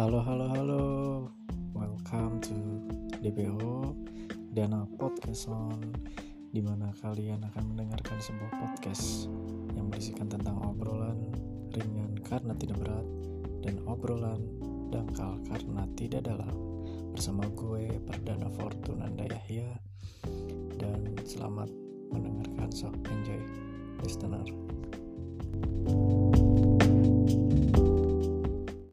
Halo, halo, halo. Welcome to DPO Dana Podcast On Di mana kalian akan mendengarkan sebuah podcast Yang berisikan tentang obrolan ringan karena tidak berat Dan obrolan dangkal karena tidak dalam. Bersama gue Perdana Fortunanda Yahya Dan selamat mendengarkan so enjoy listener.